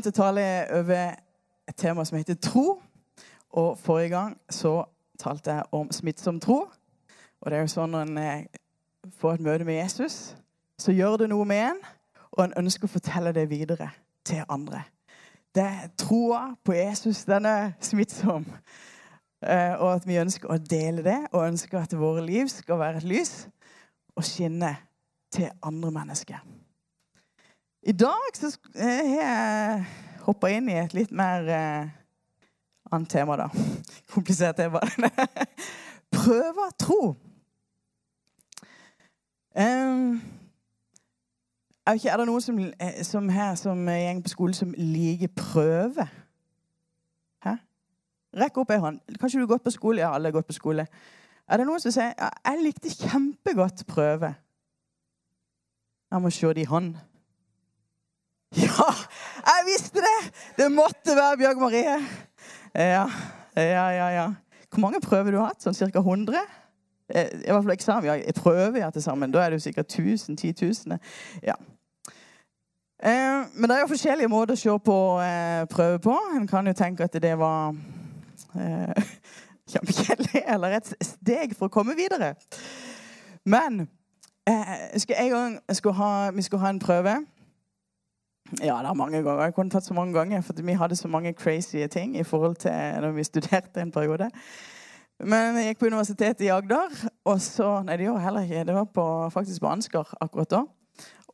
Vi har begynt å tale over et tema som heter tro. Og forrige gang så talte jeg om smittsom tro. Og det er jo sånn når en eh, får et møte med Jesus, så gjør det noe med en, og en ønsker å fortelle det videre til andre. Det er Troa på Jesus den er smittsom. Eh, og at vi ønsker å dele det, og ønsker at våre liv skal være et lys og skinne til andre mennesker. I dag så eh, har jeg hoppa inn i et litt mer eh, annet tema, da. Komplisert tema. Prøve tro. Um, er, ikke, er det noen som, eh, som her som går på skole, som liker prøve? Hæ? Rekk opp ei hånd. Kanskje du har gått på skole? Ja, alle har gått på skole. Er det noen som sier ja, jeg likte kjempegodt prøve? Jeg må se det i hånd. Ja, jeg visste det! Det måtte være Bjørg Marie. Ja, ja, ja. ja. Hvor mange prøver du har hatt? Sånn ca. 100? Eh, I hvert fall eksamen. Ja, prøver ja, til sammen. Da er det jo sikkert 1000 10 000. Ja. Eh, men det er jo forskjellige måter å se på eh, prøve på. En kan jo tenke at det var eh, kjempekjedelig, eller et steg for å komme videre. Men eh, skal en gang ha, vi skulle ha en prøve ja, det er mange ganger. Jeg kunne tatt så mange ganger, for vi hadde så mange crazy ting i forhold til når vi studerte en periode. Men jeg gikk på universitetet i Agder, og så Nei, det gjorde jeg heller ikke. Det var på, faktisk på Ansgar akkurat da.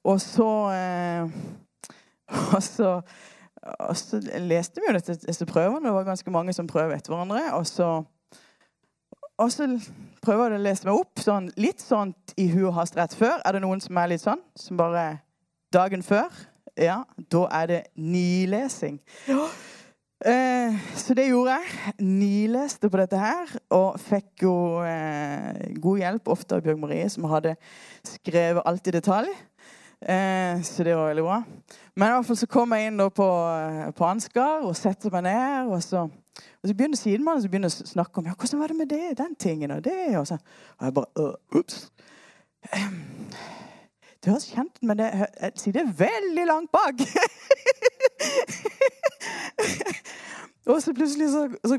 Og så eh, og, så og så leste vi jo dette, disse prøvene. Det var ganske mange som prøver etter hverandre. Og så, og så prøver jeg å lese meg opp sånn, litt sånn i hu og hast rett før. Er det noen som er litt sånn? Som bare dagen før? Ja, da er det nilesing. Eh, så det gjorde jeg. Nileste på dette her. Og fikk jo eh, god hjelp ofte av Bjørg Marie, som hadde skrevet alt i detalj. Eh, så det var veldig bra. Men i hvert fall så kom jeg inn på, eh, på Ansgar og setter meg ned. Og så, og så begynner sidemannen å snakke om ja, hvordan var det med det, den tingen og det. Og, så, og jeg bare uh, Ups. Det høres kjent men det, det er veldig langt bak. og så plutselig så, så,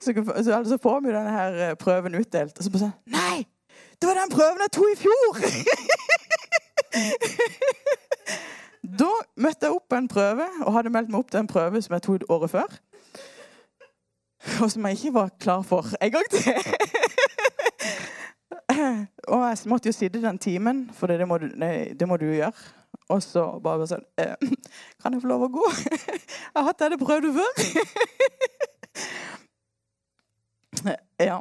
så, så, så får vi denne her eh, prøven utdelt. Og så bare sånn Nei! Det var den prøven jeg tok i fjor! da møtte jeg opp på en prøve og hadde meldt meg opp til en prøve som jeg tok året før. Og som jeg ikke var klar for en gang til. Og jeg måtte jo sitte den timen, for det må du, det må du gjøre. Og så bare sånn eh, Kan jeg få lov å gå? Jeg har hatt det prøvd før. ja.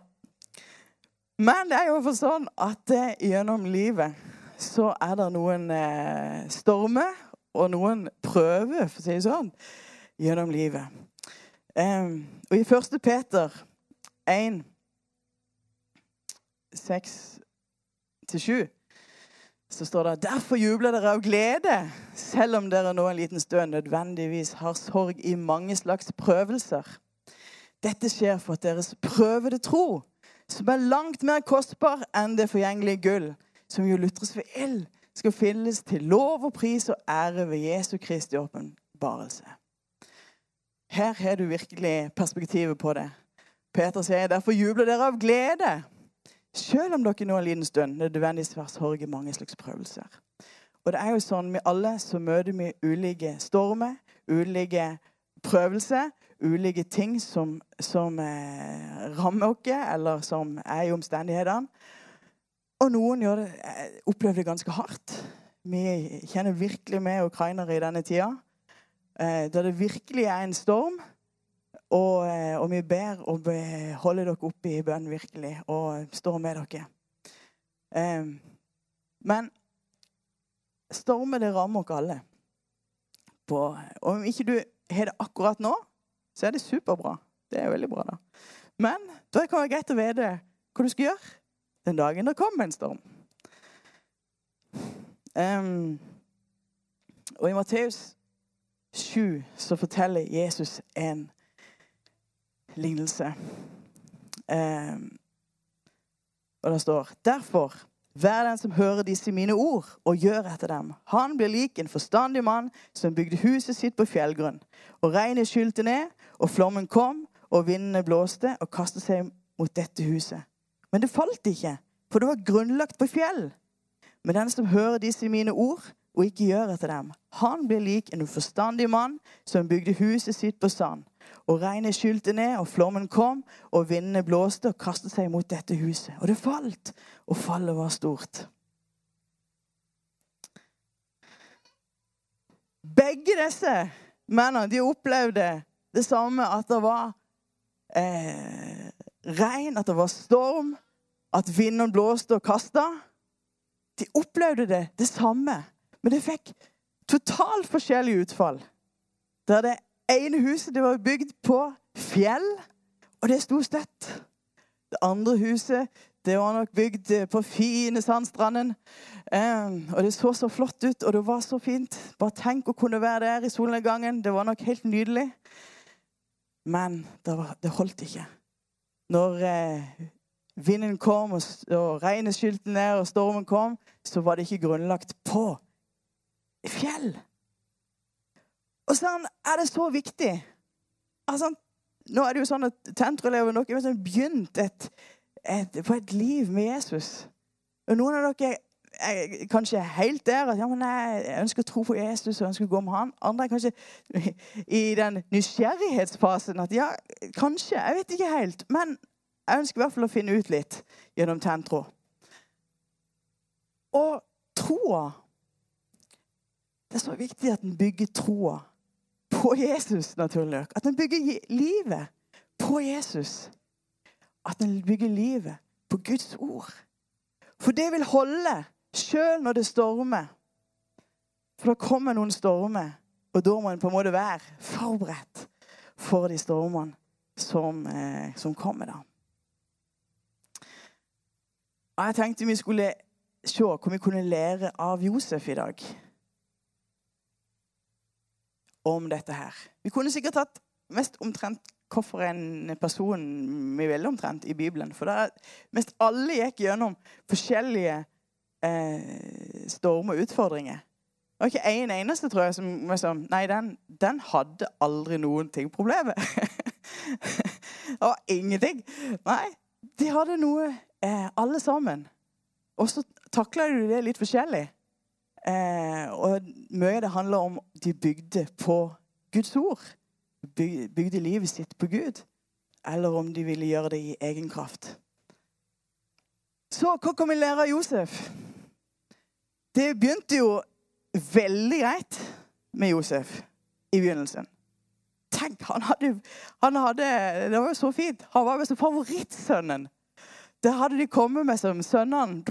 Men det er jo for sånn at eh, gjennom livet så er det noen eh, stormer og noen prøver, for å si det sånn, gjennom livet. Um, og i 1. Peter 1 6 7, så står det derfor jubler dere av glede, selv om dere nå en liten stund nødvendigvis har sorg i mange slags prøvelser. Dette skjer for at deres prøvede tro, som er langt mer kostbar enn det forgjengelige gull, som jo lutres ved ild, skal finnes til lov og pris og ære ved Jesu Kristi åpenbarelse. Her har du virkelig perspektivet på det. Peter sier derfor jubler dere av glede selv om dere nå en liten stund nødvendigvis har sorg i mange slags prøvelser. Og det er jo sånn med alle så møter vi ulike stormer, ulike prøvelser, ulike ting som, som eh, rammer oss, eller som er i omstendighetene. Og noen det, eh, opplever det ganske hardt. Vi kjenner virkelig med ukrainere i denne tida. Eh, da det virkelig er en storm, og, eh, og, vi ber og holder dere oppe i bønn virkelig og står med dere. Men stormer det rammer oss alle. På, om ikke du har det akkurat nå, så er det superbra. Det er veldig bra, da. Men da kan det være greit å vite hva du skal gjøre den dagen det kommer en storm. Um, og i Matteus 7 så forteller Jesus en lignelse. Eh, og det står Derfor Vær den som hører disse mine ord, og gjør etter dem. Han blir lik en forstandig mann som bygde huset sitt på fjellgrunn. Og regnet skylte ned, og flommen kom, og vindene blåste og kastet seg mot dette huset. Men det falt ikke, for det var grunnlagt på fjell. Men den som hører disse mine ord, og ikke gjør etter dem, han blir lik en uforstandig mann som bygde huset sitt på sand. Og regnet skylte ned, og flommen kom, og vindene blåste og kastet seg mot dette huset. Og det falt, og fallet var stort. Begge disse mennene de opplevde det samme, at det var eh, regn, at det var storm, at vinden blåste og kasta. De opplevde det, det samme, men det fikk totalt forskjellig utfall. Der det ene huset det var bygd på fjell, og det sto støtt. Det andre huset det var nok bygd på fine sandstranden. Og det så så flott ut, og det var så fint. Bare tenk å kunne være der i solnedgangen. Det var nok helt nydelig. Men det, var, det holdt ikke. Når eh, vinden kom, og, og regnet skylte ned, og stormen kom, så var det ikke grunnlagt på fjell. Og sånn er det så viktig. Altså, nå er det jo sånn at Tentroelever dere har begynt et, et, på et liv med Jesus. Og noen av dere er kanskje helt der at ja, men jeg ønsker å tro på Jesus og ønsker å gå med han. Andre er kanskje i den nysgjerrighetsfasen at ja, kanskje. Jeg vet ikke helt. Men jeg ønsker i hvert fall å finne ut litt gjennom Tentro. Og troa Det er så viktig at en bygger troa på Jesus, naturlig nok. At en bygger livet på Jesus. At en bygger livet på Guds ord. For det vil holde sjøl når det stormer. For det kommer noen stormer, og da må en på en måte være forberedt for de stormene som, eh, som kommer. da. Og Jeg tenkte vi skulle se hva vi kunne lære av Josef i dag om dette her. Vi kunne sikkert tatt mest omtrent hvorfor en person vi ville omtrent i Bibelen. For der, mest alle gikk gjennom forskjellige eh, stormer og utfordringer. Det var ikke én en eneste, tror jeg, som liksom, Nei, den, den hadde aldri noen ting problemer. det var ingenting. Nei, de hadde noe, eh, alle sammen. Og så takla de det litt forskjellig. Eh, og mye av det handler om de bygde på Guds ord. Bygde livet sitt på Gud. Eller om de ville gjøre det i egen kraft. Så hva kan vi lære av Josef? Det begynte jo veldig greit med Josef i begynnelsen. Tenk, han hadde, han hadde Det var jo så fint. Han var jo favorittsønnen. Det hadde de kommet med som sønnene.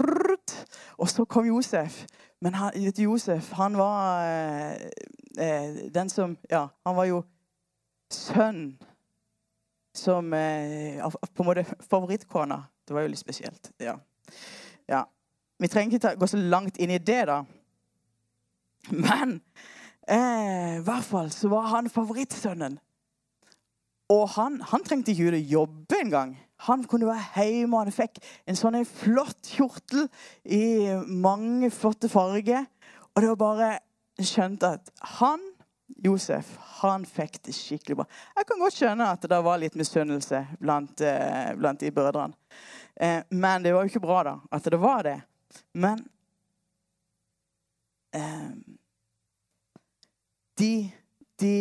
Og så kom Josef. Men han, Josef, han var eh, eh, den som Ja, han var jo sønn som eh, På en måte favorittkona. Det var jo litt spesielt. Ja. ja. Vi trenger ikke ta, gå så langt inn i det, da. Men eh, i hvert fall så var han favorittsønnen. Og han, han trengte ikke ut å jobbe engang. Han kunne være hjemme, og han fikk en sånn flott kjortel i mange flotte farger. Og det var bare skjønt at han, Josef, han fikk det skikkelig bra. Jeg kan godt skjønne at det var litt misunnelse blant, eh, blant, de brødrene. Eh, men det var jo ikke bra, da, at det var det. Men eh, De, de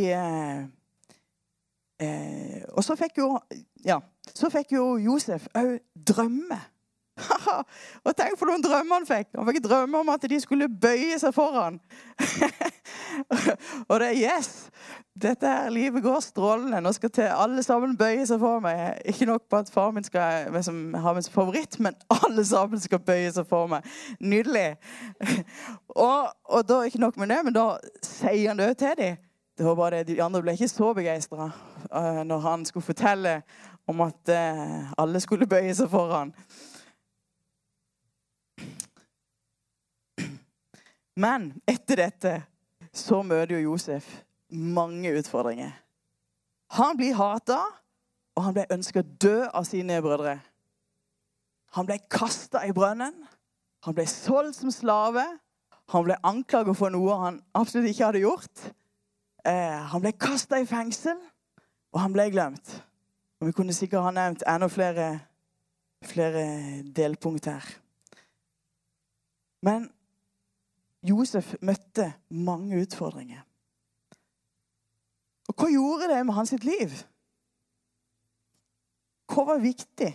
Og så fikk jo Ja så fikk jo Josef òg drømme. og tenk for noen drømmer han fikk. Han fikk drømme om at de skulle bøye seg foran. og det er yes! Dette her livet går strålende. Nå skal til alle sammen bøye seg for meg. Ikke nok på at far min skal liksom, ha min favoritt, men alle sammen skal bøye seg for meg. Nydelig. og, og da ikke nok med det, men da sier han det òg til dem. Det var bare det, De andre ble ikke så begeistra uh, eh, når han skulle fortelle om at uh, alle skulle bøye seg foran. Men etter dette så møter jo Josef mange utfordringer. Han blir hata, og han ble ønska død av sine brødre. Han ble kasta i brønnen. Han ble solgt som slave. Han ble anklaget for noe han absolutt ikke hadde gjort. Eh, han ble kasta i fengsel, og han ble glemt. Og Vi kunne sikkert ha nevnt enda flere, flere delpunkt her. Men Josef møtte mange utfordringer. Og hva gjorde det med hans liv? Hva var viktig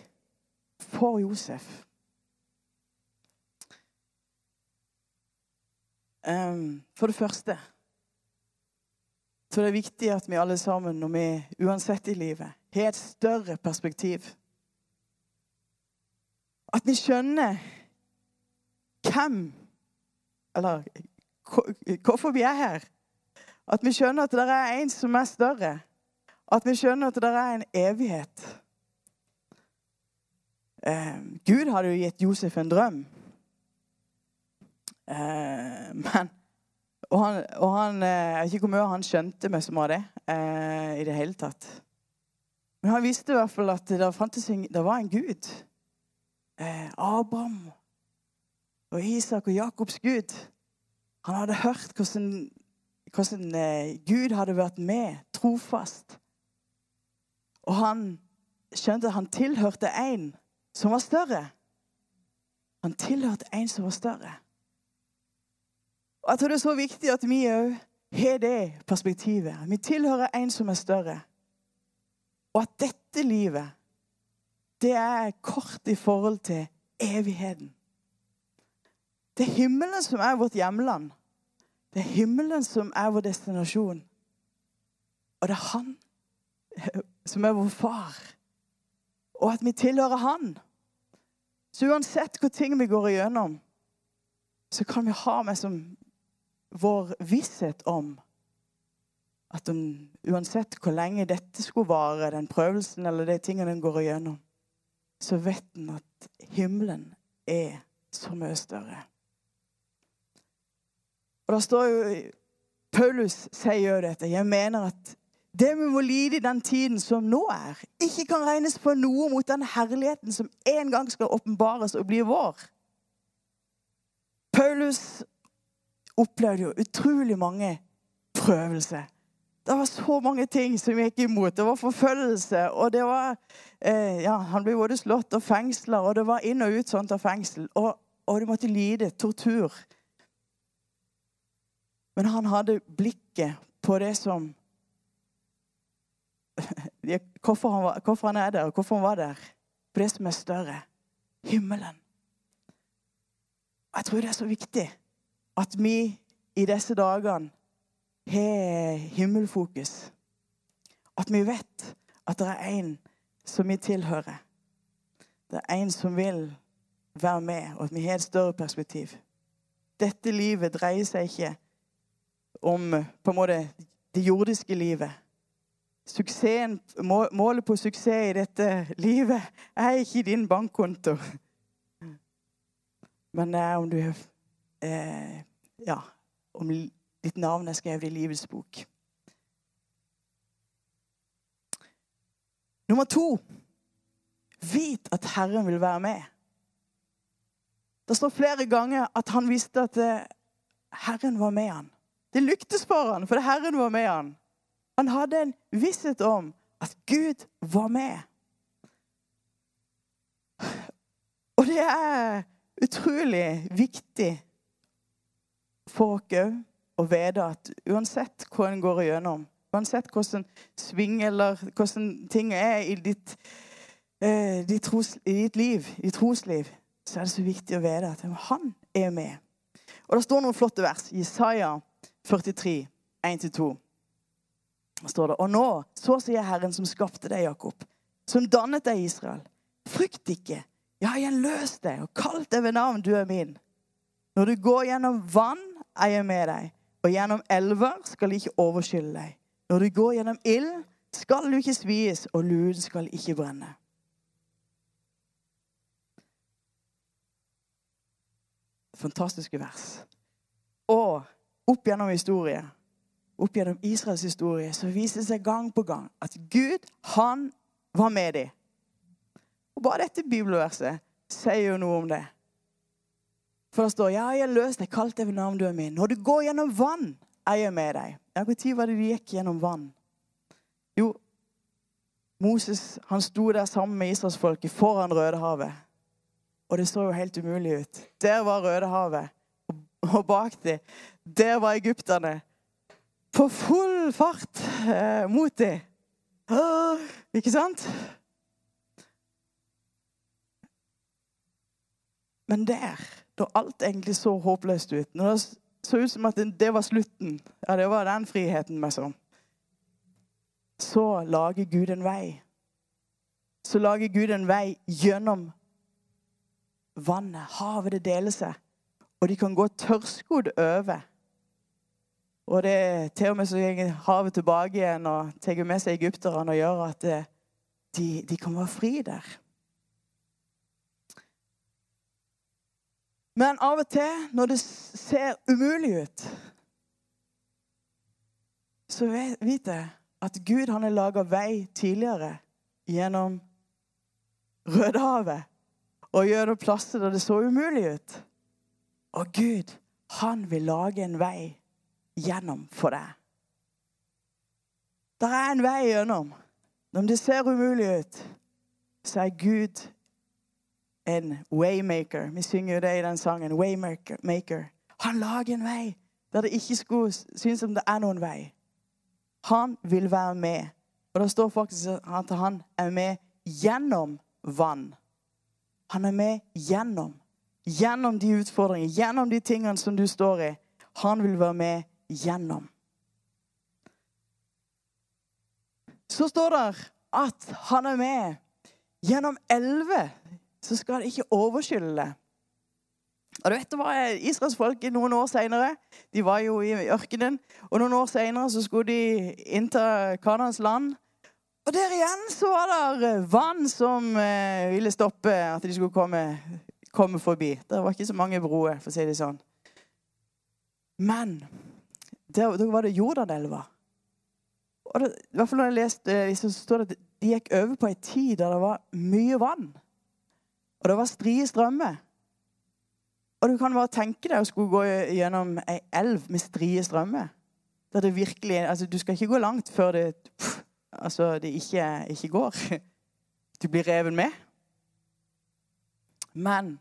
for Josef? Um, for det første så det er viktig at vi alle sammen, når vi uansett i livet, har et større perspektiv. At vi skjønner hvem Eller hvorfor vi er her. At vi skjønner at det er en som er større. At vi skjønner at det er en evighet. Eh, Gud hadde jo gitt Josef en drøm. Eh, men Og han, og han eh, Jeg vet ikke hvor mye han skjønte med som av det eh, i det hele tatt. Men han visste i hvert fall at det, fantes en, det var en gud. Eh, Abraham og Isak og Jakobs gud. Han hadde hørt hvordan, hvordan eh, Gud hadde vært med, trofast. Og han skjønte at han tilhørte en som var større. Han tilhørte en som var større. Og Jeg tror det er så viktig at vi òg har det perspektivet. Vi tilhører en som er større. Og at dette livet, det er kort i forhold til evigheten. Det er himmelen som er vårt hjemland. Det er himmelen som er vår destinasjon. Og det er han som er vår far. Og at vi tilhører han. Så uansett hvor ting vi går igjennom, så kan vi ha med som vår visshet om at om, uansett hvor lenge dette skulle vare, den prøvelsen eller de tingene den går igjennom, så vet en at himmelen er så mye større. Og da står jo Paulus sier jo dette. Jeg mener at det vi må lide i den tiden som nå er, ikke kan regnes for noe mot den herligheten som en gang skal åpenbares og bli vår. Paulus opplevde jo utrolig mange prøvelser. Det var så mange ting som gikk imot. Det var forfølgelse, og det var eh, ja, Han ble både slått og fengsla, og det var inn og ut sånt av fengsel. Og, og det måtte lide tortur. Men han hadde blikket på det som hvorfor, han var, hvorfor han er der, og hvorfor han var der. På det som er større. Himmelen. Jeg tror det er så viktig at vi i disse dagene har himmelfokus. At vi vet at det er en som vi tilhører. Det er en som vil være med, og at vi har et større perspektiv. Dette livet dreier seg ikke om på en måte det jordiske livet. Suksessen, målet på suksess i dette livet er ikke din bankkonto. Men det er om du eh, Ja, om ditt navn er skrevet i livets bok. Nummer to vit at Herren vil være med. Det står flere ganger at han visste at eh, Herren var med han. Det lyktes for han, for Herren var med han. Han hadde en visshet om at Gud var med. Og det er utrolig viktig for oss òg å vite at uansett hva en går igjennom, uansett hvordan sving eller hvordan ting er i ditt, eh, ditt, tros, i ditt liv, i trosliv, så er det så viktig å vite at han er med. Og Det står noen flotte vers. Jesaja 43, 1-2 står det. Og nå, så sier Herren som skapte deg, Jakob, som dannet deg, Israel. Frykt ikke. Jeg har gjenløst deg og kalt deg ved navn. Du er min. Når du går gjennom vann, er jeg med deg. Og gjennom elver skal de ikke overskylle deg. Når du går gjennom ild, skal du ikke svies, og luen skal ikke brenne. Fantastiske vers. Og opp gjennom historien opp gjennom Israels historie så viser det seg gang på gang at Gud, han var med dem. Og bare dette bibelverset sier jo noe om det. For det står ja, jeg har løst deg, kalt deg ved navn, du er min. Når du går gjennom vann, er jeg med deg. Ja, Når var det de gikk gjennom vann? Jo, Moses han sto der sammen med israelsfolket foran Rødehavet. Og det så jo helt umulig ut. Der var Rødehavet. Og bak dem, der var egypterne. På full fart eh, mot dem. Ikke sant? Men der, da alt egentlig så håpløst ut, når det så ut som at det var slutten, ja, det var den friheten, liksom, så lager Gud en vei. Så lager Gud en vei gjennom vannet. Havet, det deler seg. Og de kan gå tørrskodd over. Og det er til og med så går havet tilbake igjen og tar med seg egypterne og gjør at eh, de, de kan være fri der. Men av og til, når det ser umulig ut, så vet jeg at Gud han har laga vei tidligere gjennom Rødehavet og gjennom plasser der det så umulig ut. Og Gud, han vil lage en vei gjennom for deg. Der er en vei gjennom. Når det ser umulig ut, så er Gud en waymaker. Vi synger jo det i den sangen. Waymaker. Han lager en vei der det ikke skulle synes som det er noen vei. Han vil være med. Og det står faktisk at han er med gjennom vann. Han er med gjennom. Gjennom de utfordringene, gjennom de tingene som du står i. Han vil være med gjennom. Så står det at han er med gjennom elleve så skal det ikke overskylde det. Og du vet hva Israels folk noen år senere De var jo i ørkenen. Og noen år senere så skulle de innta Kanans land. Og der igjen så var det vann som eh, ville stoppe at de skulle komme, komme forbi. Det var ikke så mange broer, for å si det sånn. Men da var det Jordanelva. Og det, I hvert fall når jeg leste, så står det at de gikk over på ei tid der det var mye vann. Og det var strie strømmer. Og du kan bare tenke deg å skulle gå gjennom ei elv med strie strømmer. Der det virkelig, altså Du skal ikke gå langt før det, pff, altså det ikke, ikke, går. Du blir revet med. Men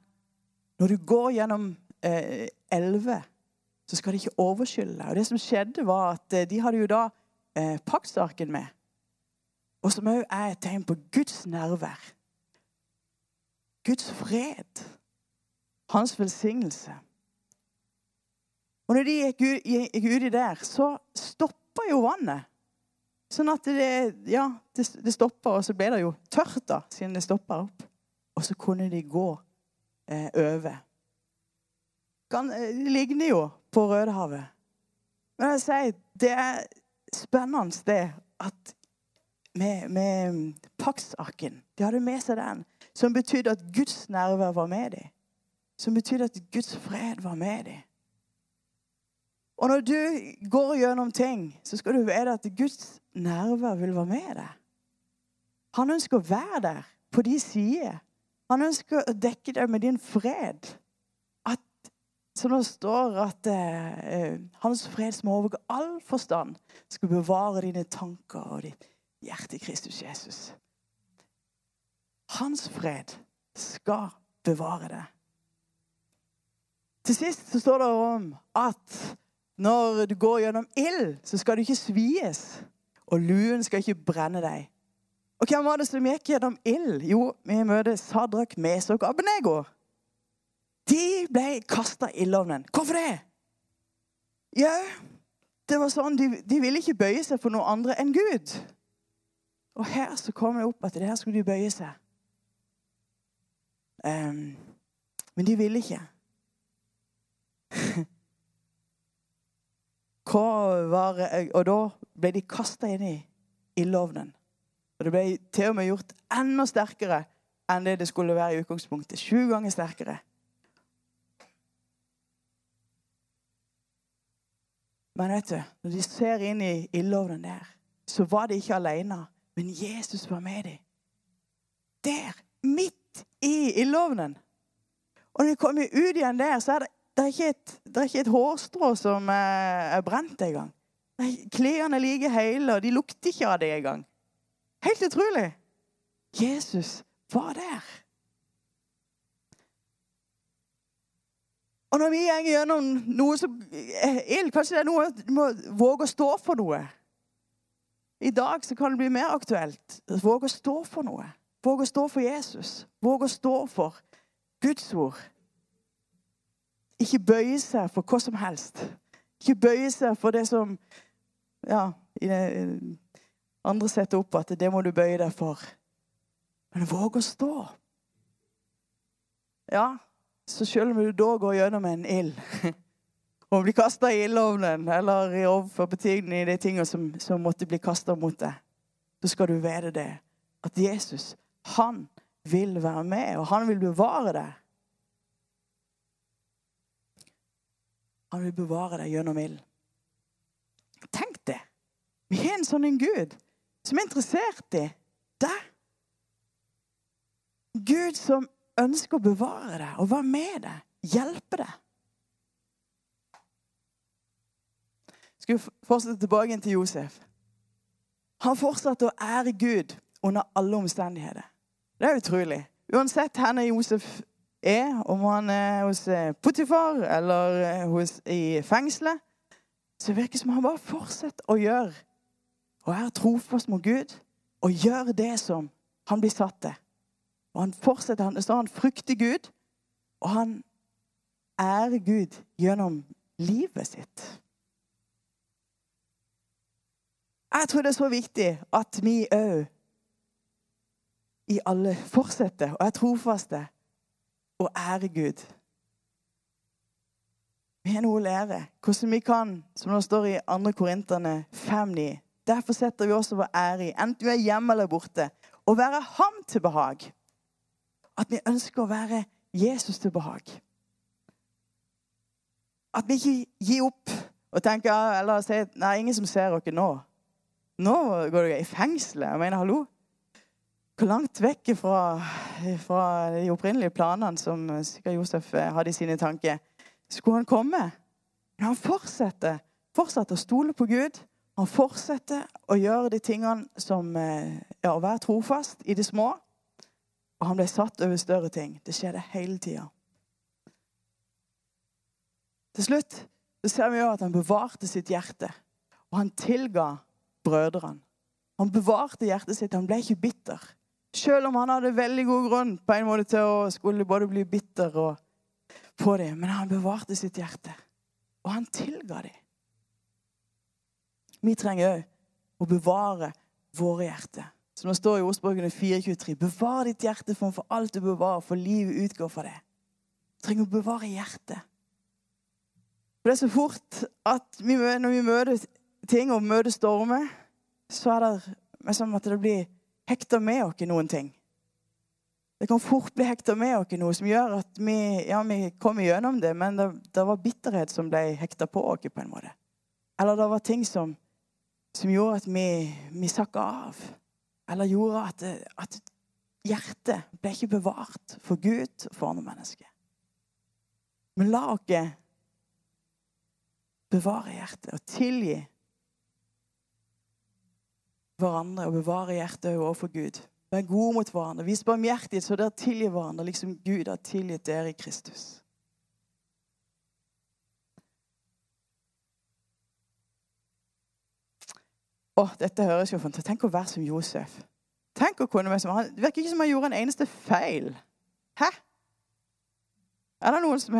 når du går gjennom eh, elver, så skal det ikke overskylle deg. Og det som skjedde, var at eh, de hadde jo da eh, paktsarken med. Og som òg er et tegn på Guds nærvær. Guds fred. Hans velsignelse. Og når de gikk, gikk uti der, så stoppa jo vannet. Sånn at det, ja, det, det stoppa, og så ble det jo tørt, da, siden det stoppa opp. Og så kunne de gå eh, over. Eh, det ligner jo på Rødehavet. Men jeg sier, det er spennende det at med, med Paksarken De hadde med seg den. Som betydde at Guds nerver var med dem. Som betydde at Guds fred var med dem. Og når du går gjennom ting, så skal du vite at Guds nerver vil være med deg. Han ønsker å være der på de sider. Han ønsker å dekke deg med din fred. At, som det står at eh, hans fred som overgår all forstand, skal bevare dine tanker og ditt hjerte i Kristus Jesus. Hans fred skal bevare det. Til sist så står det om at når du går gjennom ild, så skal du ikke svies. Og luen skal ikke brenne deg. Og hvem var det som gikk gjennom ild? Jo, vi møter Sadrak, Mesok og Abnego. De ble kasta i ildovnen. Hvorfor det? Ja, det var sånn, de, de, ville ikke bøye seg for noe andre enn Gud. Og her så kommer det opp at det her skulle de bøye seg. Um, men de ville ikke. Var, og da ble de kasta inn i ildovnen. Og det ble til og med gjort enda sterkere enn det det skulle være i utgangspunktet. Sju ganger sterkere. Men vet du, når de ser inn i ildovnen der, så var de ikke alene. Men Jesus var med dem. Der, midt i ildovnen. Og når de kommer ut igjen der, så er det, det, er ikke et, det er ikke et hårstrå som er, er brent engang. Klærne er like hele, og de lukter ikke av det engang. Helt utrolig. Jesus var der. Og når vi går gjennom noe som er ild, kanskje det er noe du må våge å stå for noe. I dag så kan det bli mer aktuelt. Våge å stå for noe. Våge å stå for Jesus. Våg å stå for Guds ord. Ikke bøye seg for hva som helst. Ikke bøye seg for det som ja, andre setter opp at det må du bøye deg for. Men våg å stå. Ja, så selv om du da går gjennom en ild og blir kasta i ildovnen eller i overfor overførbetiden i de tingene som, som måtte bli kasta mot deg, så skal du vite det. At Jesus, han vil være med, og han vil bevare deg. Han vil bevare deg gjennom ild. Tenk det! Vi har en sånn en Gud som er interessert i deg. Gud som ønsker å bevare deg og være med deg, hjelpe deg. Skal vi fortsette tilbake til Josef? Han fortsatte å ære Gud under alle omstendigheter. Det er utrolig. Uansett hvor Josef er, om han er hos Potifar eller eh, hos, i fengselet, så virker det som han bare fortsetter å gjøre og er trofast mot Gud og gjør det som han blir satt til. Og han fortsetter, han, så han frykter Gud, og han ærer Gud gjennom livet sitt. Jeg tror det er så viktig at vi òg i alle fortsette og er trofaste og ære Gud. Vi har noe å lære. Hvordan vi kan, som det står i 2. Korinterne 5,9 Derfor setter vi også vår ære i, enten vi er hjemme eller borte, å være ham til behag at vi ønsker å være Jesus til behag. At vi ikke gir opp og tenker eller sier nei, ingen som ser dere nå. Nå går dere i fengselet. Jeg mener, hallo? Hvor langt vekk fra, fra de opprinnelige planene som sikkert Josef hadde i sine tanker, skulle han komme? Men han fortsetter, fortsetter å stole på Gud. Han fortsetter å gjøre de tingene som ja, Å være trofast i det små. Og han ble satt over større ting. Det skjedde hele tida. Til slutt så ser vi jo at han bevarte sitt hjerte, og han tilga brødrene. Han bevarte hjertet sitt. Han ble ikke bitter. Selv om han hadde veldig god grunn på en måte til å skulle både bli bitter og på dem. Men han bevarte sitt hjerte, og han tilga dem. Vi trenger òg å bevare våre hjerter. Som det står i ordspråkene 423. Bevar ditt hjerte for alt du bevarer, for livet utgår fra det. Du trenger å bevare hjertet. For det er så fort at vi, når vi møter ting og møter stormer, så er det som at det blir hekta med oss noen ting. Det kan fort bli hekta med oss noe som gjør at vi, ja, vi kommer gjennom det, men det, det var bitterhet som ble hekta på oss på en måte. Eller det var ting som, som gjorde at vi, vi sakka av eller gjorde at, at hjertet ble ikke bevart for Gud og for andre mennesker. Men la oss bevare hjertet og tilgi hverandre og bevare hjertet overfor Gud. Vær gode mot hverandre. Vis barmhjertighet så dere tilgir hverandre, liksom Gud har tilgitt dere i Kristus. Å, dette høres jo fantastisk Tenk å være som Josef. Tenk å kunne være som han. Det virker ikke som han gjorde en eneste feil. Hæ? Er det noen som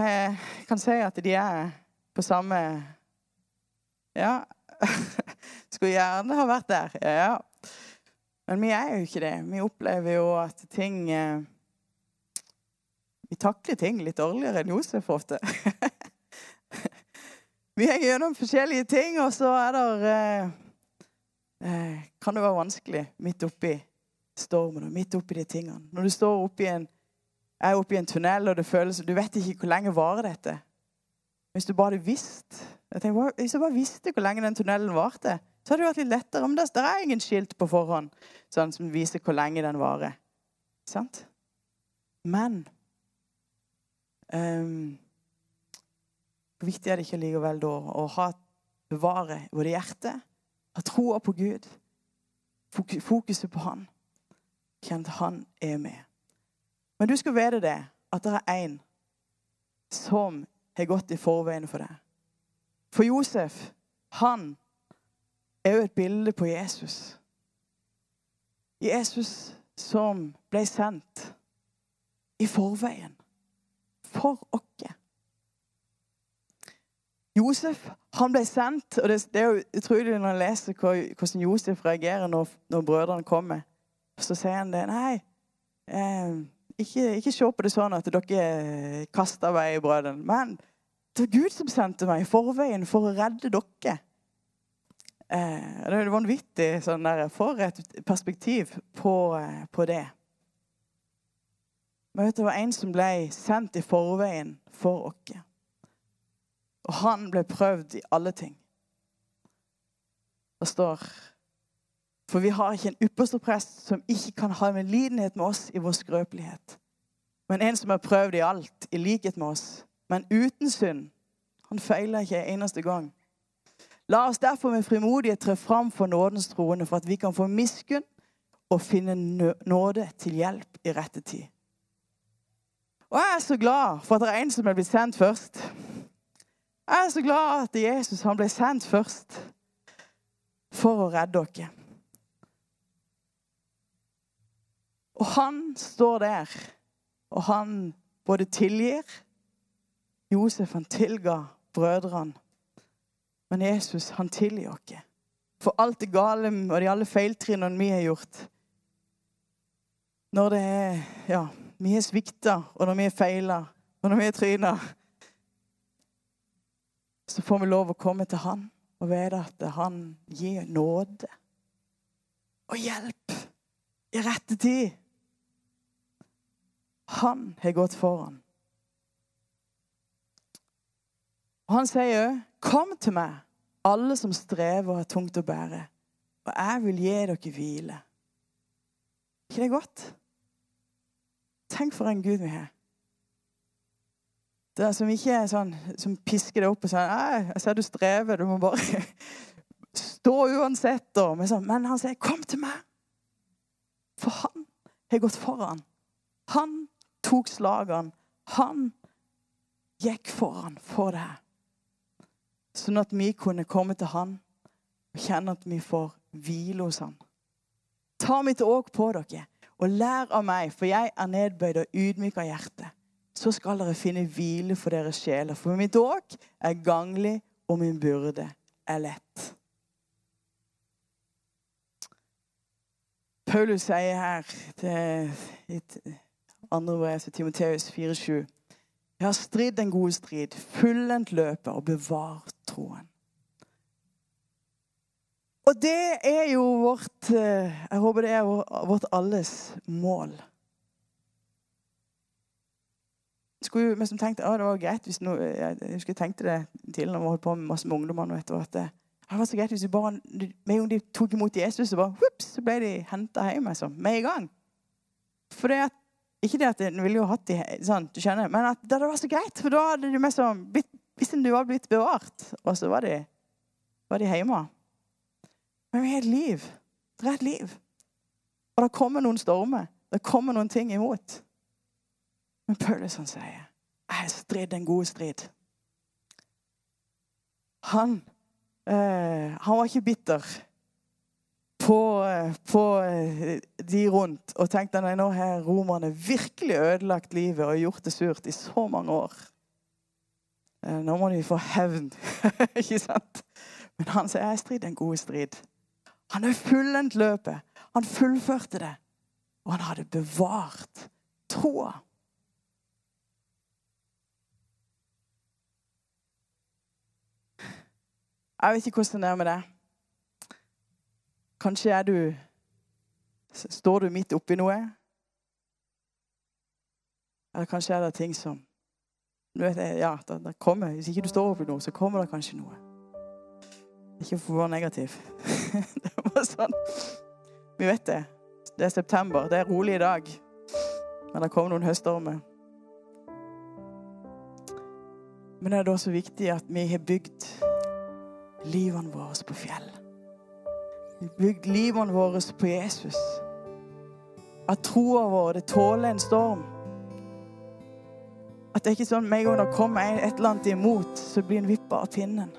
kan si at de er på samme Ja. Skulle gjerne ha vært der. Ja. Men vi er jo ikke det. Vi opplever jo at ting eh, Vi takler ting litt dårligere enn Josef ofte. vi henger gjennom forskjellige ting, og så er det eh, Eh, kan det være vanskelig midt oppi stormen og midt oppi de tingene. Når du står oppi en, er oppi en tunnel, og det føles Du vet ikke hvor lenge varer dette. Hvis du bare hadde visst jeg tenker, Hvis jeg bare visste hvor lenge den tunnelen varte, så hadde det vært litt lettere. Men det, er ingen skilt på forhånd sånn, som viser hvor lenge den varer. Sant? Men Um, hvor viktig er det ikke likevel da å ha, bevare både hjertet, ha troa på Gud, fokuset på Han, kjent Han er med. Men du skal vite det, at det er én som har gått i forveien for deg. For Josef, han er jo et bilde på Jesus. Jesus som ble sendt i forveien for oss. Josef han ble sendt, og det, er jo utrolig når jeg leser hvordan Josef reagerer når, når brødrene kommer. Så sier han det. Nei, eh, ikke, ikke, se på det sånn at dere kaster meg i brødene. Men det var Gud som sendte meg i forveien for å redde dere. Eh, det er vanvittig sånn der, for et perspektiv på, eh, på det. Men vet du, det var en som ble sendt i forveien for oss. Og han ble prøvd i alle ting. Det står For vi har ikke en ypperste prest som ikke kan ha med lidenhet med oss i vår skrøpelighet. Men en som er prøvd i alt, i likhet med oss, men uten synd. Han feiler ikke en eneste gang. La oss derfor med frimodighet tre fram for nådens troende, for at vi kan få miskunn og finne nåde til hjelp i rette tid. Og jeg er så glad for at det er en som er blitt sendt først. Jeg er så glad at Jesus han ble sendt først for å redde dere. Og han står der, og han både tilgir Josef han tilga brødrene. Men Jesus han tilgir oss for alt det gale og de alle feiltrinnene vi har gjort. Når det er ja, vi har svikta, og når vi har feila, og når vi har tryna så får vi lov å komme til Han og vite at Han gir nåde og hjelp i rette tid. Han har gått foran. Og han sier òg, 'Kom til meg, alle som strever og har tungt å bære, og jeg vil gi dere hvile.' ikke det godt? Tenk for en Gud vi har. Det er som ikke er sånn, som pisker deg opp og sier 'Jeg ser du strever, du må bare stå uansett.' Men, sånn, men han sier 'Kom til meg'. For han har gått foran. Han tok slagene. Han gikk foran for det her. Sånn at vi kunne komme til han og kjenne at vi får hvile hos han. Ta mitt åk på dere og lær av meg, for jeg er nedbøyd og ydmyk av hjerte så skal dere finne hvile for deres sjeler. For mitt åk er ganglig, og min byrde er lett. Paulus sier her til, andre brev til Timoteus 4,7.: Jeg har stridd en god strid, fullendt løpet og bevart troen. Og det er jo vårt eh, Jeg håper det er vårt alles mål. skulle vi som tenkte ah, det var greit hvis noe, Jeg husker jeg tenkte det tidligere når vi holdt på med masse med ungdommene. At det, det var så greit hvis vi bare, med en de tok imot Jesus, så, bare, whoops, så ble de henta hjem altså, med en gang. For det at, Ikke det at en ville jo hatt de sånn, du kjenner, men at det, hadde var så greit. For da hadde de liksom sånn Hvis du var blitt bevart, og så var de, var de hjemme. Men vi har et liv. Det er et liv. Og det kommer noen stormer. Det kommer noen ting imot. Men Paulus han sier, 'Jeg har stridd en god strid'. Han, eh, han var ikke bitter på, eh, på eh, de rundt og tenkte at nå har romerne virkelig ødelagt livet og gjort det surt i så mange år. Eh, nå må de få hevn. ikke sant? Men han sier 'jeg strid en god strid'. Han har fullendt løpet. Han fullførte det. Og han hadde bevart troa. Jeg vet ikke hvordan det er med deg. Kanskje er du Står du midt oppi noe? Eller kanskje er det ting som vet, ja, det, det kommer. Hvis ikke du står oppi noe, så kommer det kanskje noe. Ikke for å være negativ. det var sånn. Vi vet det. Det er september. Det er rolig i dag. Men det kommer noen høststormer. Men det er da så viktig at vi har bygd livene våre på fjell. Vi har bygd livene våre på Jesus. At troa vår det tåler en storm. At det er ikke sånn med en gang det kommer et eller annet imot, så blir en vippa av pinnen.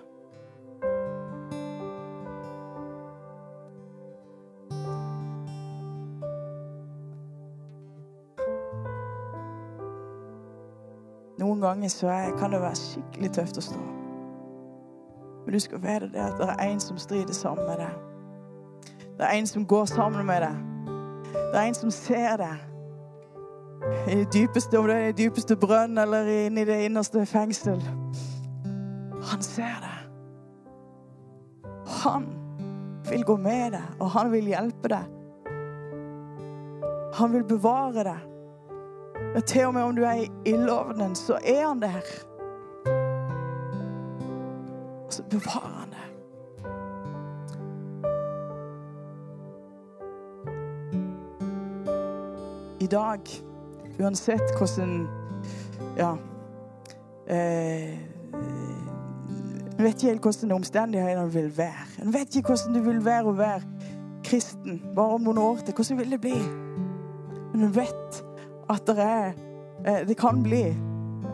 Noen ganger så kan det være skikkelig tøft å stå. Men du skal vite det at det er en som strider sammen med deg. Det er en som går sammen med deg. Det er en som ser deg. I dypeste, om det er i dypeste brønn eller inne i det innerste fengsel. Han ser det. Han vil gå med deg, og han vil hjelpe deg. Han vil bevare deg. Ja, til og med om du er i ildovnen, så er han der. Og så bevarer han deg. I dag, uansett hvordan Ja. Eh, vet ikke helt hvordan omstendighetene vil være. En vet ikke hvordan det vil være å være kristen bare om noen år til. Hvordan vil det bli? Men en vet at det er eh, Det kan bli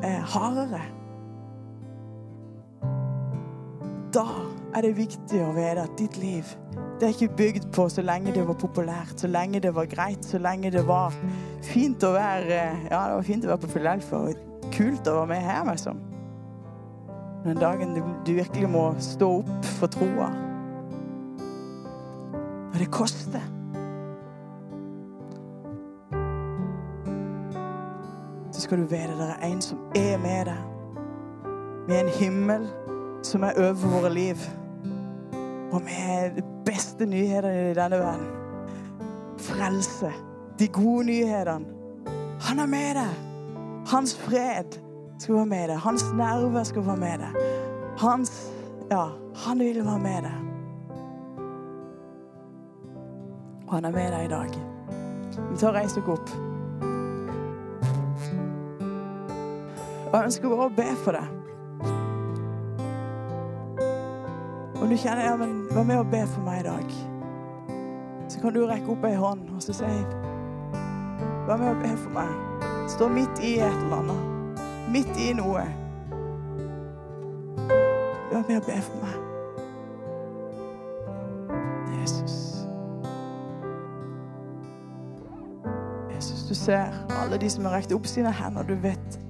eh, hardere. Da er det viktig å vite at ditt liv det er ikke bygd på så lenge det var populært, så lenge det var greit, så lenge det var fint å være Ja, det var fint å være på Philadelphia og kult å være med her, liksom. Den dagen du, virkelig må stå opp for troa. Og det koster. Så skal du vite det er en som er med deg. Med en himmel som er over våre liv. Og med beste nyhetene i denne verden. Frelse. De gode nyhetene. Han er med deg. Hans fred skal være med deg. Hans nerver skal være med deg. Hans Ja, han vil være med deg. Og han er med deg i dag. Vi tar reiser oss opp. Og jeg ønsker å be for deg. Du kjenner ja, men vær med og be for meg i dag, så kan du rekke opp ei hånd og så si Vær med og be for meg. Stå midt i et eller annet. Midt i noe. Vær med og be for meg. Jesus. Jesus, du ser alle de som har rekt opp sine hender. Du vet.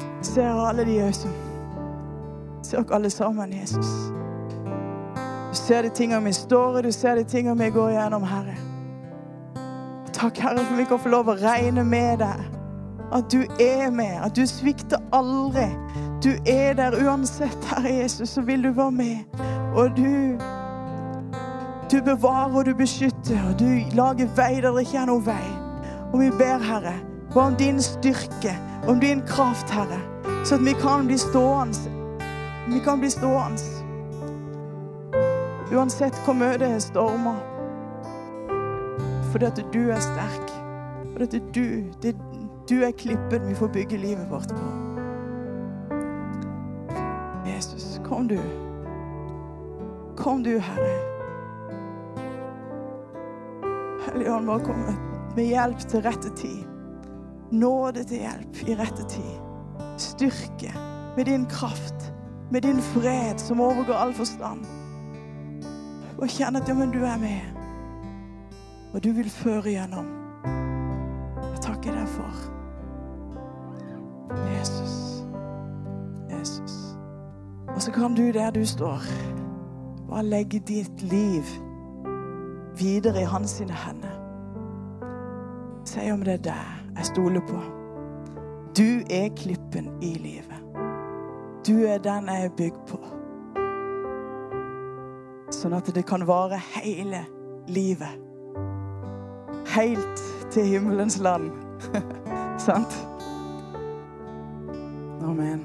Du ser alle de som Ser dere alle sammen, Jesus. Du ser de tingene vi står i, du ser de tingene vi går gjennom, Herre. Takk, Herre, for vi kan få lov å regne med deg. At du er med, at du svikter aldri. Du er der uansett, Herre Jesus, så vil du være med. Og du Du bevarer og du beskytter, og du lager vei der det ikke er noen vei. Og vi ber, Herre, bare om din styrke, om din kraft, Herre, så at vi kan bli stående. Vi kan bli stående. Uansett hvor mye det er stormer. Fordi at du er sterk. Fordi at du, det, du er klippen vi får bygge livet vårt på. Jesus, kom du. Kom du, Herre. Helligånd, må komme med hjelp til rette tid. Nåde til hjelp i rette tid. Styrke med din kraft, med din fred som overgår all forstand. Og kjenne at ja, men du er med. Og du vil føre gjennom. Jeg takker deg for Jesus. Jesus. Og så kan du der du står, bare legge ditt liv videre i hans sine hender. Si om det er deg jeg stoler på. Du er klippen i livet. Du er den jeg er bygd på. Sånn at det kan vare hele livet. Helt til himmelens land. Sant? Amen.